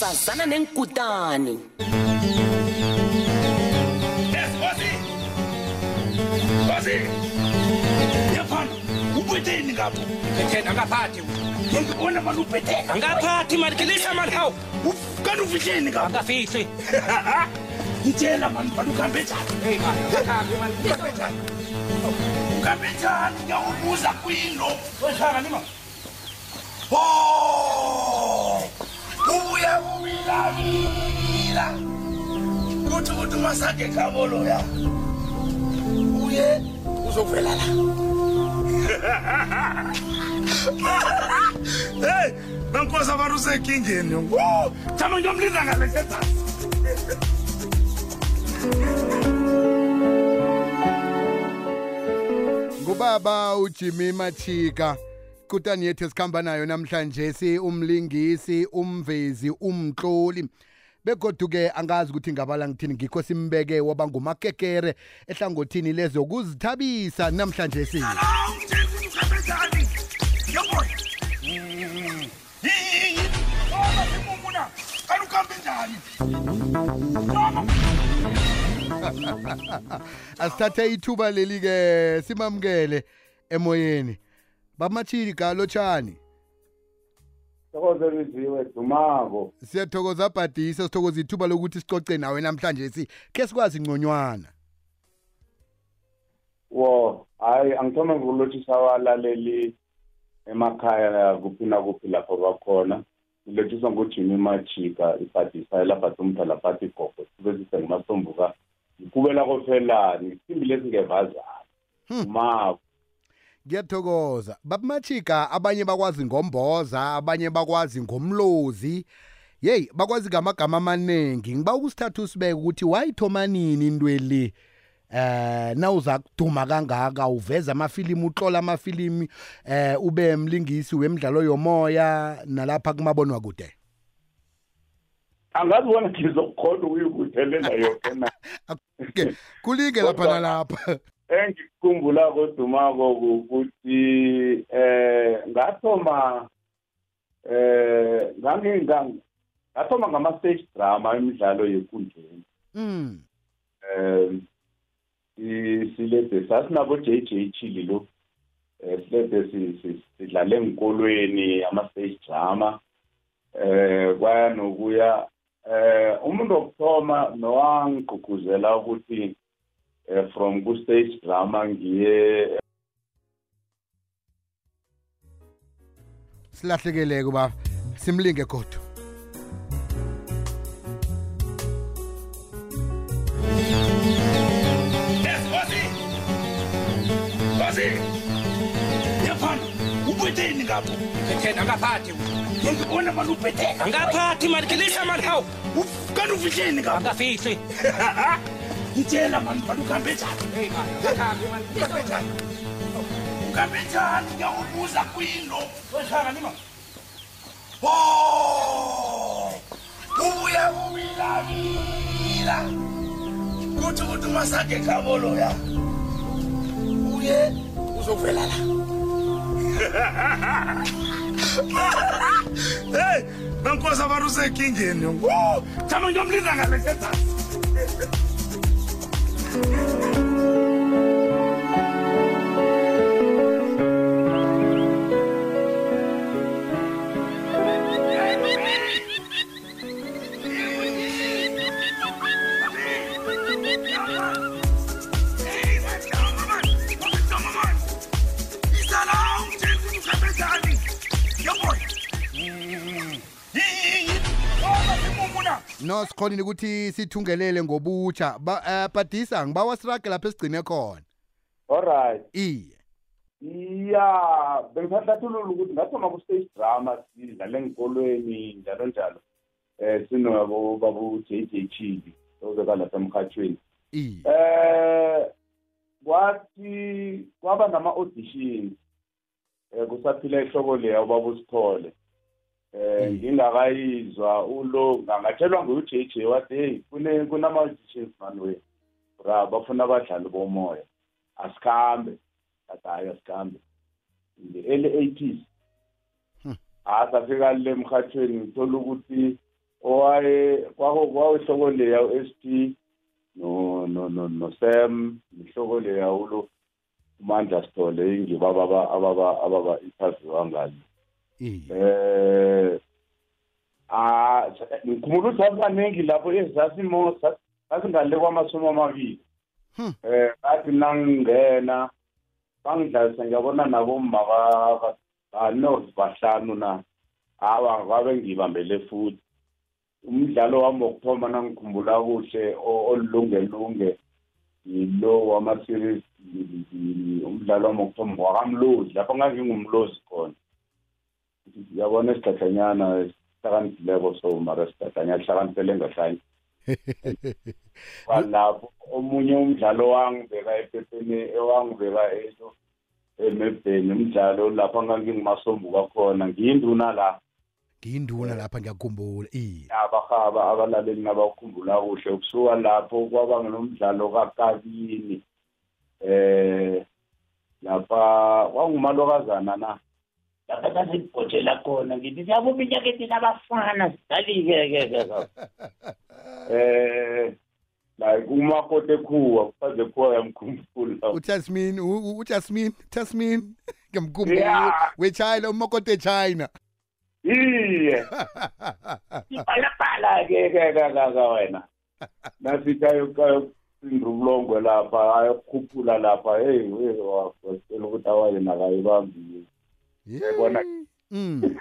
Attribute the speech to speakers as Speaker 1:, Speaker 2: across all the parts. Speaker 1: sazana nenkutane
Speaker 2: Bazi! Yaphana, ubetheni ngapho?
Speaker 3: Ubetheni angaphathi.
Speaker 2: Ngibona manje ubetheka.
Speaker 3: Angaphathi manje kelisa manje hawo.
Speaker 2: Kanti ufihleni ngapho?
Speaker 3: Angafihli.
Speaker 2: Ngitshela manje manje ukambe
Speaker 3: njani? Hey manje, akhambi manje ukambe njani?
Speaker 2: Ukambe njani? Ngiyakubuza kuyini lo?
Speaker 3: Weshaka nima.
Speaker 2: Oh! ubuya kubilabila kuthi ukuthi umasakhe khabo loya uye uzovela la hey nankosi abantu usenkingeni thama ngiyomlinda ngale ngezasi
Speaker 4: ngubaba ujimmy mathika kutani yethu esikhamba nayo namhlanje si umlingisi umvezi umhloli begoduke angazi ukuthi ngabala ngithini ngikho simbeke wabangumakekere ehlangothini lezokuzithabisa namhlanje
Speaker 2: si
Speaker 4: asithathe ithuba leli-ke simamukele emoyeni bamathini galotshani
Speaker 5: thokoza biziwe dumako
Speaker 4: siyathokoza abhadisa sithokoza ithuba lokuthi sicoce nawe namhlanje si khe sikwazi inconywana
Speaker 5: wo hayi angithome ngokulotshisa abalaleli emakhaya kuphi nakuphi lapho bakhona ngilotshiswa ngujimi majika ibhadisa elabhati umdalabhati igogo sibezise ngumasombuka ngikubela kofelani isimbi lesi ngevazana hmm. mako
Speaker 4: ngiyathokoza babumachika abanye bakwazi ngomboza abanye bakwazi ngomlozi yeyi bakwazi ngamagama amaningi ngiba ukusithatha usibeke ukuthi wayithoma nini into le eh nawuza kuduma kangaka uveza amafilimu utlola amafilimu eh ube mlingisi wemidlalo yomoya nalapha kumabonwa kude
Speaker 5: angazi wena ngizokhona ukuyikuthelela yona
Speaker 4: kulinge lapha nalapha
Speaker 5: engikukhumbula kodumako ukuthi eh ngathoma eh ngangingang ngathoma ngama stage drama imidlalo yenkundleni mm eh isilede sasinabo JJ Chili lo esilede eh, sidlale enkolweni ama stage drama eh kwaya nokuya eh umuntu okuthoma nowangigqugquzela ukuthi uh, from kustage drama ngiye
Speaker 4: silahlekeleke ubaba simlinge godo
Speaker 2: Kasi yaphana ubetheni ngapho
Speaker 3: betheni angaphathi
Speaker 2: wena mani ubethe
Speaker 3: angaphathi mani kelisa mani hawu
Speaker 2: kanti ufihleni ngapho
Speaker 3: angafihli
Speaker 2: ichenda padukambe
Speaker 3: chani
Speaker 2: ukambe chani nyakubuza kwino wekhakanyima ubuya kuwilamila kuthi kuthi umasake khabo uye uzokwela la hey nankosi abantu usenkingeni thamangiyomlinda ngalesetasi Thank you.
Speaker 4: no sikhonile ukuthi sithungelele ngobutsha badisa eh, ngibawa sirage lapho esigcine khona
Speaker 5: alright
Speaker 4: iye
Speaker 5: ya bengisahlathulula ukuthi ngathoma ku-stage drama sidlale engikolweni njalo njalo um sinabo babu j j chili ozekalapha emhathweni
Speaker 4: um
Speaker 5: eh, kwathi kwaba nama-auditions um kusaphila ihloko leya ubaba usithole eh ngingakayizwa ulo ngangatshelwa ngu-JJ wathi hey kune kunama-magicians man wena bra bafuna abadlali bomoya asikhambe athi hayi asikhambe nge-early eighties ha safika le mkhathweni ngithola ukuthi owaye kwawehloko leya u-s p no no no no Sam mihloko le yawulo uMandla Sithole ingibaba ababa ababa interview angazi eh ah ngikhumbula ukuthi sabaningi lapho ezasimo sasingale kwamasomo amabili hmm. eh bathi nangingena bangidlalisa ngiyabona nabomma banos bahlanu na hawa kwabe ngibambele futhi umdlalo wami wokuthoma nangikhumbula kuhle olulungelunge yilo wama-series umdlalo wami wokuthoma wakamlozi lapho ngangingumlozi khona yabona isidathanyana sihlakanisileko so mara sidathanya lihlakanisele ngahlanye kwalapho omunye umdlalo wangibeka ephepheni ewangibeka emebheni umdlalo lapho ngangingumasombu kwakhona ngiyinduna la
Speaker 4: ngiyinduna lapha ngiyakhumbula
Speaker 5: iye abahaba abalaleli nabakhumbula kuhle ukusuka lapho kwaba nomdlalo kakabini eh lapha kwangumalokozana na lapha sasibhotshela khona ngithi siyabo minyaka etinabafana sidali-ke-ke um eh, like umakoti ekhuwa kufaze khuwa yamkhumbula
Speaker 4: utasmin utasmin tasmin ngemkhumbula wechina umakoti echina
Speaker 5: iye ibhalabhala-ke-ke wena nasithayokayosindrubulongwe lapha ayokhuphula lapha heyi wafosela ukuthi awayena kayibambile
Speaker 4: yabona mm, mm.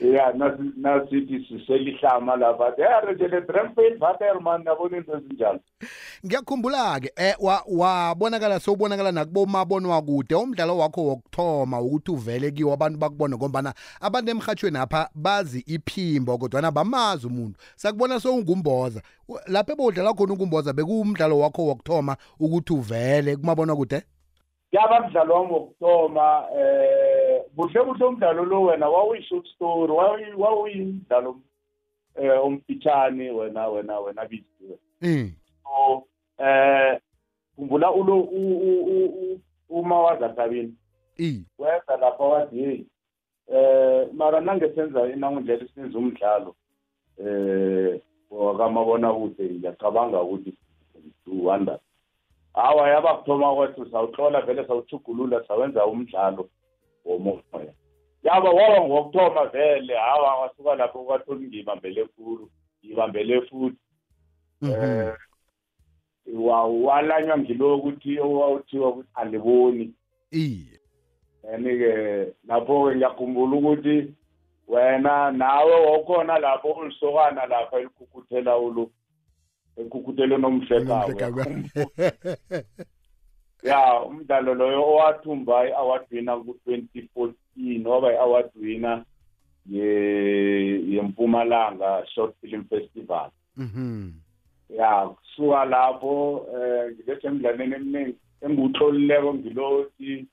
Speaker 4: ya
Speaker 5: nasithi siselihlama lapha
Speaker 4: yarejele
Speaker 5: dremfain vaterman nabona into ezinjalo
Speaker 4: ngiyakhumbula-ke um wabonakala sowubonakala nakubomabonwakude umdlalo wakho wokuthoma ukuthi uvele kiwo abantu bakubone ngombana abantu emhatshweni apha bazi iphimbo kodwana bamazi umuntu sakubona sowungumboza lapho ebewudlala khona ungumboza bekuwumdlalo wakho wokuthoma ukuthi uvele kumabonwakude
Speaker 5: yaba mdlalo wami wokuthoma um kuhle kuhle umdlalo lo wena wawuyi-short story wawuyimdlalo um eh, omfitshane wena wena wena biziwe mm. so um khumbula ulo uma wazathabini weza lapha wathi yeyi um mara nangesenza inangundlela isenza umdlalo um wakamabonakude ngiyacabanga ukuthi ngiwanda hawa yabakuthoma kwethu sawuhlola vele sawuthugulula sawenza umdlalo womoya yaba waba ngokuthoma vele hawa wasuka lapho kwathoni ngiyibambele khulu ngiyibambele futhi um walanywa ngilo ukuthi owawuthiwa ukuthi andiboni
Speaker 4: iye
Speaker 5: then-ke lapho-ke ngiyakhumbula ukuthi wena nawe wakhona lapho ulisokana lapha elikhukuthela ulu enkukutelo nomhlekawe ya umdlalo loyo owathumba i-award winner ku-2014 waba i-award winner yempumalanga short film festival
Speaker 4: mhm.
Speaker 5: ya kusuka lapho um eh, ngibesemdlalweni eminingi engiwutholileko ngilothi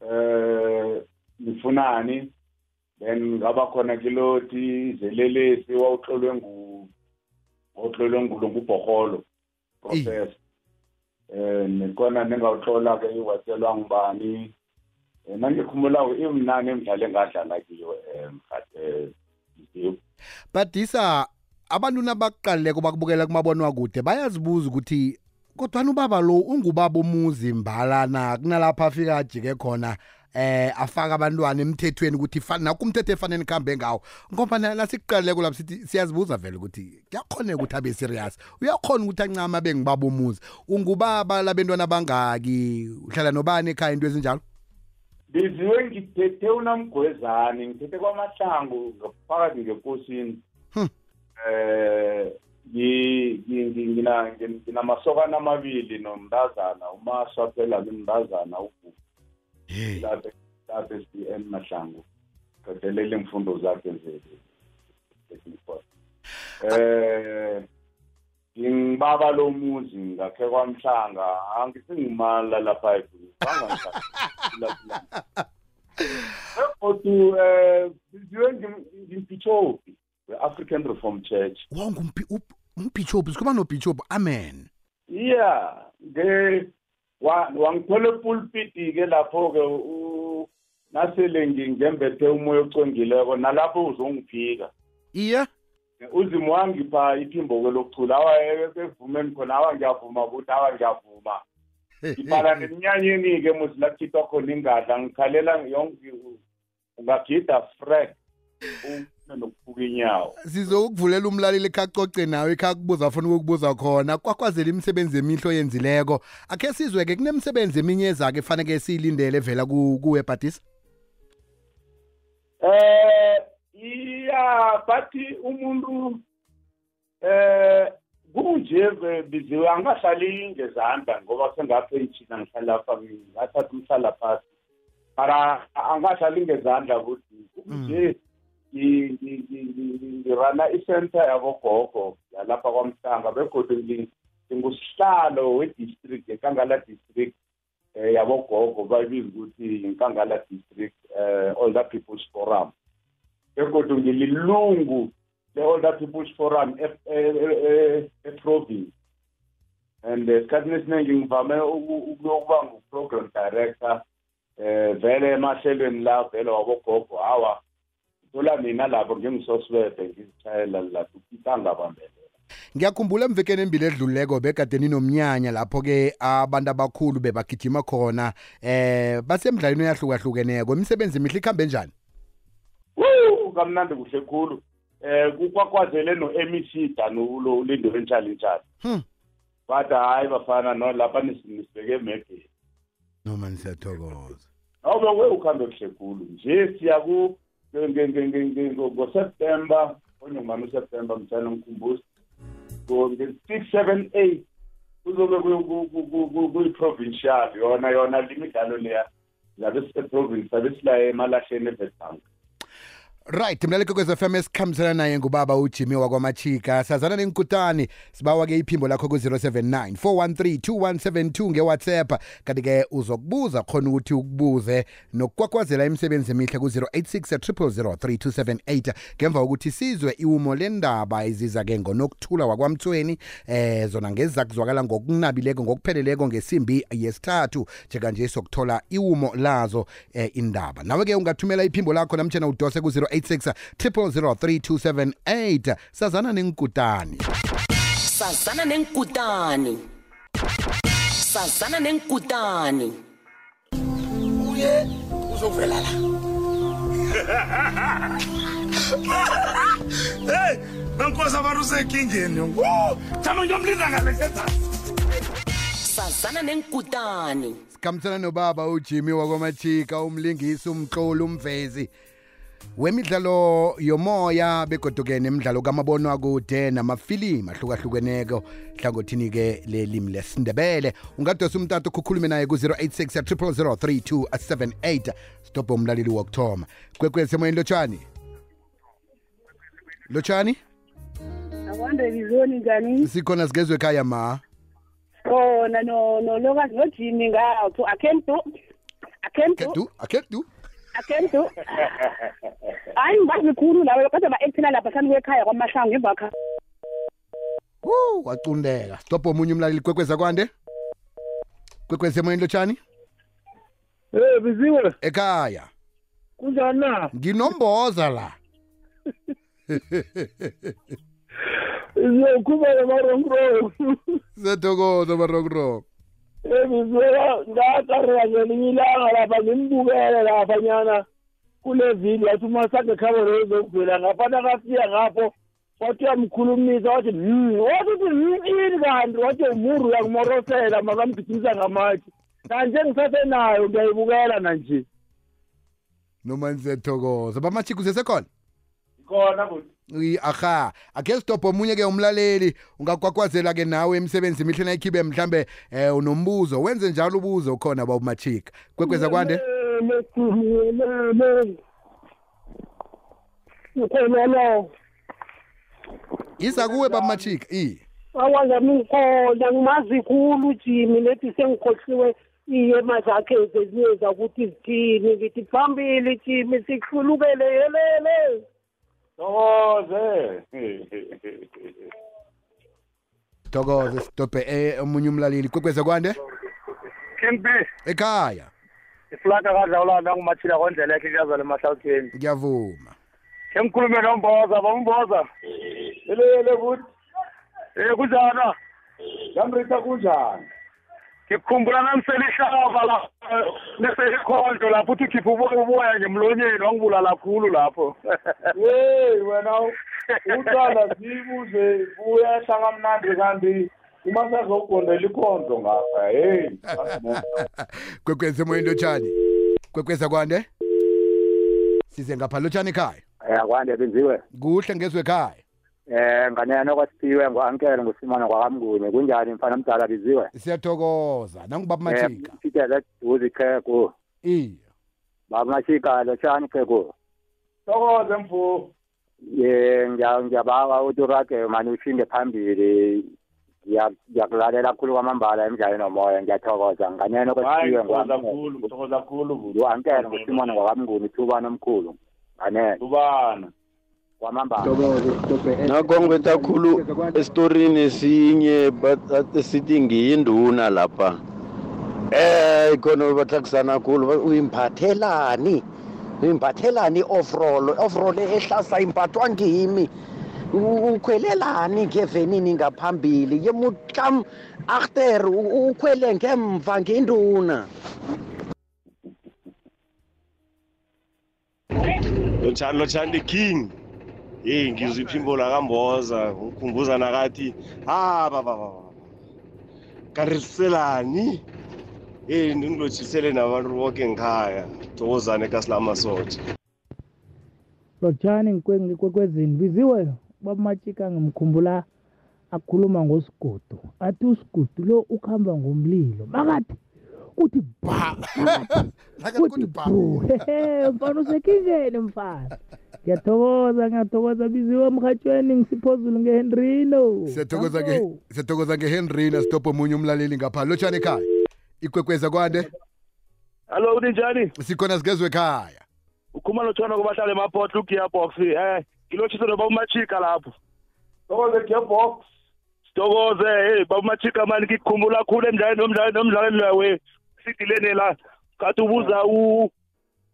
Speaker 5: um ngifunani then ngaba khona kilothi zelelesi wawutlolwe nguwo ohlolwe ngulo ngubhoholo professor eh nikona ningawuthola ke iwaselwa ngubani eh, nangikhumbula imnani emdlalo engadlala kiyo emhade eh, eh,
Speaker 4: but isa abantu nabakuqaleko bakubukela kumabonwa kude bayazibuza ukuthi kodwa ubaba lo ungubaba umuzi mbala na kunalapha afika ajike khona eh afaka abantwana emthethweni ukuthi nakho umthetho efanele kuhambe ngawo ngoba nasiqaleko lapho sithi siyazibuza vele ukuthi kuyakhoneka ukuthi abe serious uyakhona ukuthi ancama abe ngibaba umuzi ungubaba labentwana bangaki uhlala nobani ekhaya into ezinjalo
Speaker 5: biziwe ngithethe unamgwezane ngithethe kwamahlangu ngaphakathi ngekosini hm. eh nginamasokana amabili nomntazana umaswa phela-ke mntazana uvuka lapho SBM Mahlangu qedelele imfundo zakhe ze technical eh ngibaba lo muzi ngakhe kwamhlanga angisingimala lapha ekhulu bangasala kodwa eh ngimpichopi we-African Reform Church
Speaker 4: wongumphi umphichopi sikhuluma nobhichopi amen
Speaker 5: yeah nge wangithola epulpiti-ke lapho-ke nasele ngingembethe umoya ocongileko nalapho uzongiphika
Speaker 4: iye
Speaker 5: uzimo wangipha iphimbo-ke lokuthula awa ekuvumeni khona awa ngiyavuma kuthi awa ngiyavuma ngibhala nemnyanyeni-ke muzi lakhithwa khona ingadla ngikhalela ungagida frek
Speaker 4: nokubuka inyawo sizokuvulela umlaleli ekhacoce nawe ekhakubuza afuna ukukubuza khona kwakwazela imisebenzi emihle oyenzileko akhe sizwe-ke kunemisebenzi eminye eza-ke efaneke siyilindele evela kuwe bhadisa
Speaker 5: eh iya bathi umuntu eh kunje biziwe angahlali ngezandla ngoba sengaphe ithina ngihlala lapha ngathatha umhlala phasi mara angahlali ngezandla kuthi kunje mm. ngirana i-center yabogogo yalapha kwamhlanga begodwa ngingusihlalo we-district enkangala district um yabogogo babiza ukuthi inkangala district um older people's forum begodwa ngililungu le-older people's forum e-, e-, e-, eprovince and esikhathini esiningi ngivame ukuyokuba ngu-program director um vele emahlelweni la vele wabogogo hawa thola mina lapho ngingisosibebe ngizitshayela lapho ngangabambelela
Speaker 4: ngiyakhumbula emvekeni embili edluleko begade ninomnyanya lapho-ke abantu abakhulu bebagijima khona
Speaker 5: eh
Speaker 4: basemdlalweni oyahlukahlukeneko imisebenzi imihle ikhambe njani
Speaker 5: kamnandi kuhle khulu eh kukwakwazele no-mec danulo ulindo enjalo njalo hmm. bathi hayi bafana no lapha nisibeke emegeni
Speaker 4: noma nisiyathokoza
Speaker 5: noma we ukhambe kuhle khulu nje siya ku ngoseptemba onyongwane useptemba mshana ngikhumbuse nge-six seven eight kuzobe kuyi-provincial yona yona le midlalo leya zabe siseprovince sabe silaye emalahleni evetbank
Speaker 4: right mlaleko kwezfm esikhambisana naye ngubaba ujimmy wakwamachika sazana nenkutani sibawa-ke iphimbo lakho ku-079 413 2172 ngewhatsapp kanti-ke uzokubuza khona ukuthi ukubuze nokukwakwazela imisebenzi emihle ku-086 3278 ngemva kokuthi sizwe iwumo lendaba iziza-ke ngonokuthula wakwamthweni eh zona ngeza kuzwakala ngokunabileko ngokupheleleko ngesimbi yesithathu njekanje sokuthola iwumo lazo eh indaba nawe-ke ungathumela iphimbo lakho namtshana udose ku-086 086 3278 sazana nengkutani
Speaker 1: sazana nengkutani sazana nengkutani
Speaker 2: uye uzovela la hey nankosi abantu usenkingeni thando ngiyomlinda ngale
Speaker 1: sazana nenkutani
Speaker 4: sikhamthana nobaba ujimmy wakwamajika umlingisi umxoli umvezi wemidlalo yomoya begoduke nemidlalo kamabono akude namafilimu ahlukahlukeneko hlangothini-ke lelimi lesindebele ungadosa umtata khukhulume naye ku-086 3278 sidobhe umlaleli wokuthoma kwekwezi emoyeni lotshani lotshani
Speaker 6: akwandebizoni njani sikhona
Speaker 4: sigezwe ekhaya ma
Speaker 6: khona nolokazi nojini ngapho akhemtu akhemtu
Speaker 4: akhemtu
Speaker 6: akentu hayi ngibazi likhulu lawo kodwa ba-ekthela lapha hlani kwekhaya kwamashango ngemvakha
Speaker 4: wu wacundeka stobho omunye umlaleli kwekweza kwande kwekweza emoyeni lotshani Eh
Speaker 6: biziwe
Speaker 4: ekhaya
Speaker 6: kunjani na
Speaker 4: nginomboza la
Speaker 6: Yo kuba marongro
Speaker 4: Zetokoza marongro
Speaker 6: ebizwela ngacareka ngelinye ilanga lapha ngimbukele lapha nyana kule vili yathi umasande khabolo ezokuvela ngaphana kasiya ngapho wathi uyamkhulumisa wathi hmm wathi uthi hmm ini kanti wathi umuru uyakumorosela makamgijimisa ngamatshe nanje ngisasenayo ngiyayibukela nanje
Speaker 4: noma nizethokoza bamachiku sesekhona khona kuthi aha akhe sitobho omunye-ke umlaleli ungakwakwazela-ke nawe emsebenzini imihlena ikhibe mhlambe eh unombuzo wenze njalo ubuzo khona baba machika kwekweza kwande iza kuwe baba machika i
Speaker 6: awazami ngikhona ngimazi khulu jimi nethi sengikhohliwe iye mazakhe zeziyeza ukuthi zithini ngithi phambili jimi sihlulukele yelele
Speaker 5: Thokoze.
Speaker 4: Thokoze sidobhe eh omunye umlaleli kwekweza kwande.
Speaker 7: Kimpi.
Speaker 4: Ekhaya.
Speaker 7: Iflaka kadlawulana ngumathila kondlela yakhe kuyazala emahlalweni.
Speaker 4: Ngiyavuma.
Speaker 7: Sengikhulume nomboza bomboza. Lele
Speaker 5: lele buthi.
Speaker 7: Eh kunjani?
Speaker 5: Yamrita kunjani?
Speaker 7: ngikukhumbula nangiselihlaba la neselikhonto eh, lapho uthi ukhiphe uboya ngemlonyeni wangibulala khulu lapho
Speaker 5: yeyi wena utshwala zibuze buyehla kamnandi kanti umasazogondela ikhonto ngapha heyi
Speaker 4: kwekwezi emoyeni lotshani kwekweza kwande size ngapha lotshani ekhaya
Speaker 5: ya kwande benziwe
Speaker 4: kuhle ngezwe ekhaya
Speaker 5: Eh nganena kwasithiwe ngo-ankele ngusimana kwakamngunye kunjani mfana mdala biziwe
Speaker 4: siyathokoza nangubaba eh, mashika sitele
Speaker 5: duze ichego
Speaker 4: iya
Speaker 5: baba mashika lotshani chego
Speaker 7: thokoze mvu
Speaker 5: ye ngiyabawa ukuthi urage mani ushinde phambili ngiyakulalela khulu kwamambala emdlalweni omoya ngiyathokoza nganena kwasithiwe
Speaker 7: ngo-ankele
Speaker 5: ngusimana kwakamnguni
Speaker 7: ithubana
Speaker 5: omkhulu nganena nakonke
Speaker 8: takhulu esitorini esinye sithi ngiyinduna lapha eh khona bathakisana kakhulu uyimphathelani uyimphathelani i-ofrolo ofrolo ehlasa imphathwa ngimi ukhwelelani ngevenini ngaphambili yemutlam after ukhwele ngemva ngenduna
Speaker 9: lotshani lotshani the king Hey ngizwa iphimbo lakamboza ngikhumbuza nakathi ha ah, baba baba kanti liselani hey ndingilotshisele nabantu bonke ngikhaya thokozane kasilamasotsha
Speaker 10: lotshani ngikwekwezini biziwe ubaba matshika ngimkhumbula akhuluma ngosigudu athi usigudu lo ukuhamba ngomlilo makathi uthi ba
Speaker 9: uthi bhu
Speaker 10: mfana usekinkeni mfana ngiyathokoza ngiyathokoza biziwe emhatshweni ngisiphozulu ngehenrino
Speaker 4: siyathokoza ngehenrina sitobho omunye umlaleli ngapha lotshani ekhaya ikwekweza kwande
Speaker 7: hallo uninjani
Speaker 4: sikhona sigezwe ekhaya
Speaker 7: ukhuma lotshana kubahlala emaphotla ugearbox eh ngilotshise noba umachika lapho thokoze gearbox sithokoze hey babumachika mani ngikukhumbula khulu emdlaleni nomdlaleni nomdlaleni lawe sidilene la kade ubuza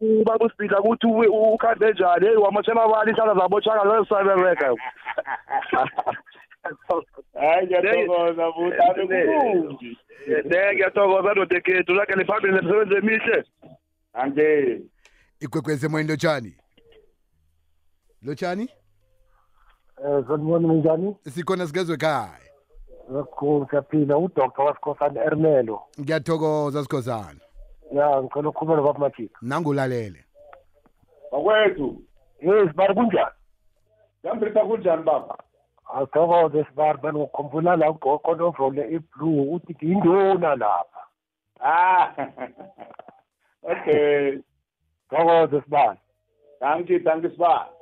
Speaker 7: ubaba uspika ukuthi ukhande njani hey wamashela abantu ihlala zabo chaka lesabereka hayi ngiyathokoza futhi abekumbi ne ngiyathokoza ndodekhethu lakhe liphambili nemsebenzi emihle ande
Speaker 4: igwegweze moyeni lotshani lotshani
Speaker 5: um eh, sanibona minjani
Speaker 4: sikhona sikezwe ekhaya
Speaker 5: kakhulu siyaphila udoktor wasikhosana ermelo
Speaker 4: ngiyathokoza sikhosana
Speaker 5: ya ngicela ukukhuluma nobaba majika
Speaker 4: nangulalele
Speaker 7: bakwethu
Speaker 5: yes bari kunjani
Speaker 7: yambisa kunjani baba
Speaker 5: athokoze sibari bandikukhumbula la ugoqo novole iblue uthi nginduna lapha
Speaker 7: ah okay thokoze sibari thank you thank you sibari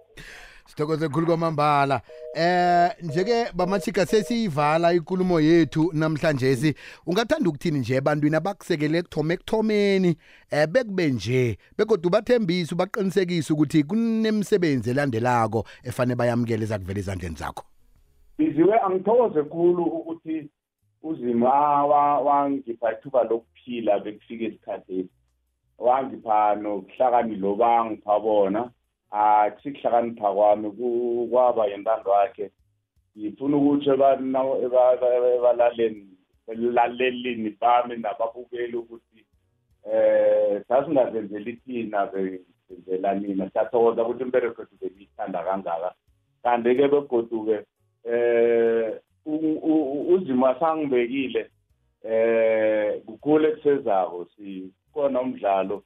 Speaker 4: sithokoze khulu kwamambala eh nje-ke bamachika sesiyivala inkulumo yethu namhlanje si ungathanda ukuthini nje ebantwini abakusekele ekuthoma ekuthomeni eh bekube nje bekodwa ubathembise ubaqinisekise ukuthi kunemisebenzi elandelako efane bayamukele ezakuvela ezandleni zakho
Speaker 5: biziwe angithokoze khulu ukuthi uzima wangipha ithuba lokuphila bekufika esikhathesi wangipha nobuhlakani lobangipha bona akusikuhlakanipha kwami kwaba yintando yakhe ngifuna ukuthi ebalaleni lalelini bami nababukeli ukuthi eh sasingazenzeli thina benzela nina siyathokoza ukuthi imbereko ethu bengiyithanda kangaka kanti-ke begodu-ke um uzima sangibekile eh, eh kukhulu ekusezako sikhona umdlalo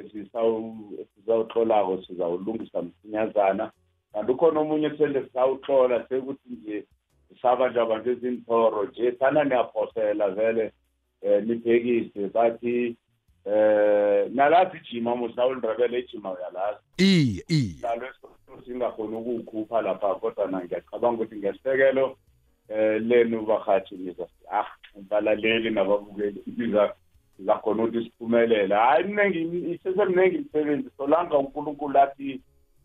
Speaker 5: esizawuhlolako sizawulungisa msinyazana kanti ukhona omunye sele sizawuhlola sekuthi nje sabanjaba ngezinthoro nje thana niyaphosela vele um eh, nibhekise bathi um nalazi ijima mosawulindrebele ijima uyalazi
Speaker 4: iye iye
Speaker 5: singakhoni ukuwukhupha lapha kodwa na ngiyacabanga ukuthi ngesekelo um eh, lenu bahathi niza ah balaleli nababukeli niza zakhona ukuthi siphumelele hayi mine isesemningi imisebenzi solanga unkulunkulu athi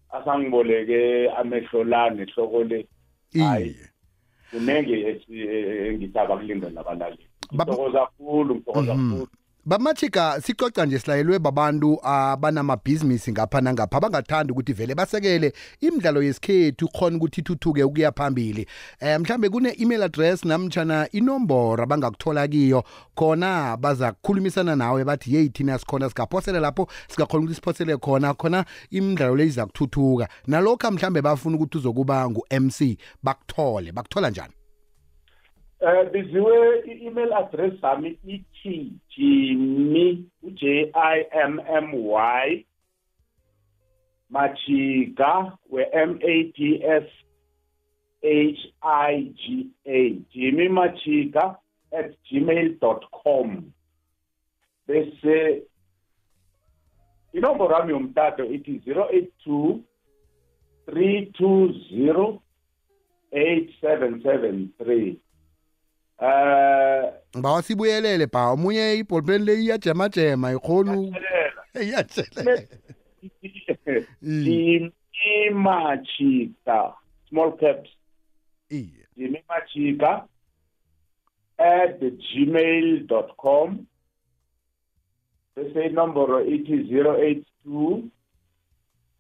Speaker 5: asangiboleke amehlo la nehloko le
Speaker 4: hayi kuningi
Speaker 5: e-, e-, e-, engithaba kulindela abalaleli ngithokoza kakhulu ngithokoza mhm. kakhulu
Speaker 4: bamathika sicoca nje silayelwe babantu abanamabhizinisi ngapha nangapha abangathandi ukuthi vele basekele imidlalo yesikhethu khona ukuthi ithuthuke ukuya phambili um mhlambe kune-email address namtshana inomboro abangakuthola kiyo khona baza kukhulumisana nawe bathi yeyi thina sikhona singaphosele lapho singakhona ukuthi siphosele khona khona imidlalo le iza kuthuthuka nalokhu mhlambe bafuna ukuthi uzokuba ngu-mc bakuthole bakuthola njani
Speaker 5: Eh, biziwe i-email address sami ithi jimmy j i m m y majika we-m a d s h i g a jimmy at gmail dot com bese inomboro yami yomtato ithi zero eight two three two zero eight seven seven three eh
Speaker 4: bawasibuyelele ba omunye ibholpen le iyajemajema ikhona iyathelela
Speaker 5: imachika small caps iye imachika at gmail.com bese inomboro ithi 082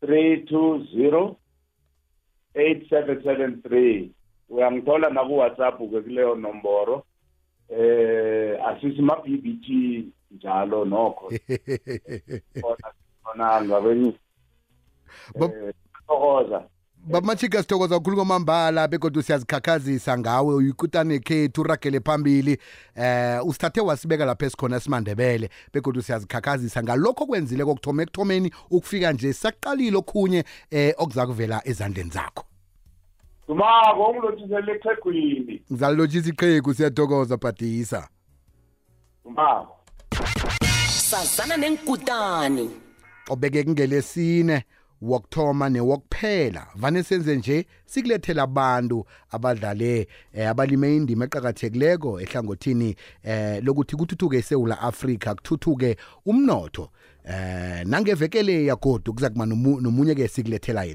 Speaker 5: 320 8773 uyangithola naku-whatsapp-ke kuleyo nomboro eh asisimaBBT njalo nokho khona ngabenye
Speaker 4: eh,
Speaker 5: thokoza
Speaker 4: bamachika sithokoza kakhulu kwamambala begodwa siyazikhakhazisa ngawe uyikutane khethu uragele phambili eh usithathe wasibeka lapha esikhona simandebele begodwa siyazikhakhazisa ngalokho okwenzile kokuthoma ekuthomeni ukufika nje saqalile okhunye eh okuzakuvela ezandleni zakho Dumako ungilothisele iqhegwini. Ngizalothisa iqhegu siyathokoza bhadisa.
Speaker 7: Dumako.
Speaker 1: Sazana nenkutani.
Speaker 4: Obeke kungelesine wokthoma newokuphela vane senze nje sikulethela abantu abadlale eh, abalime indima eqakathekileko ehlangothini eh, lokuthi kuthuthuke esewula afrika kuthuthuke umnotho eh, nangevekele yagodu kuza kuma nomunye-ke sikulethela yena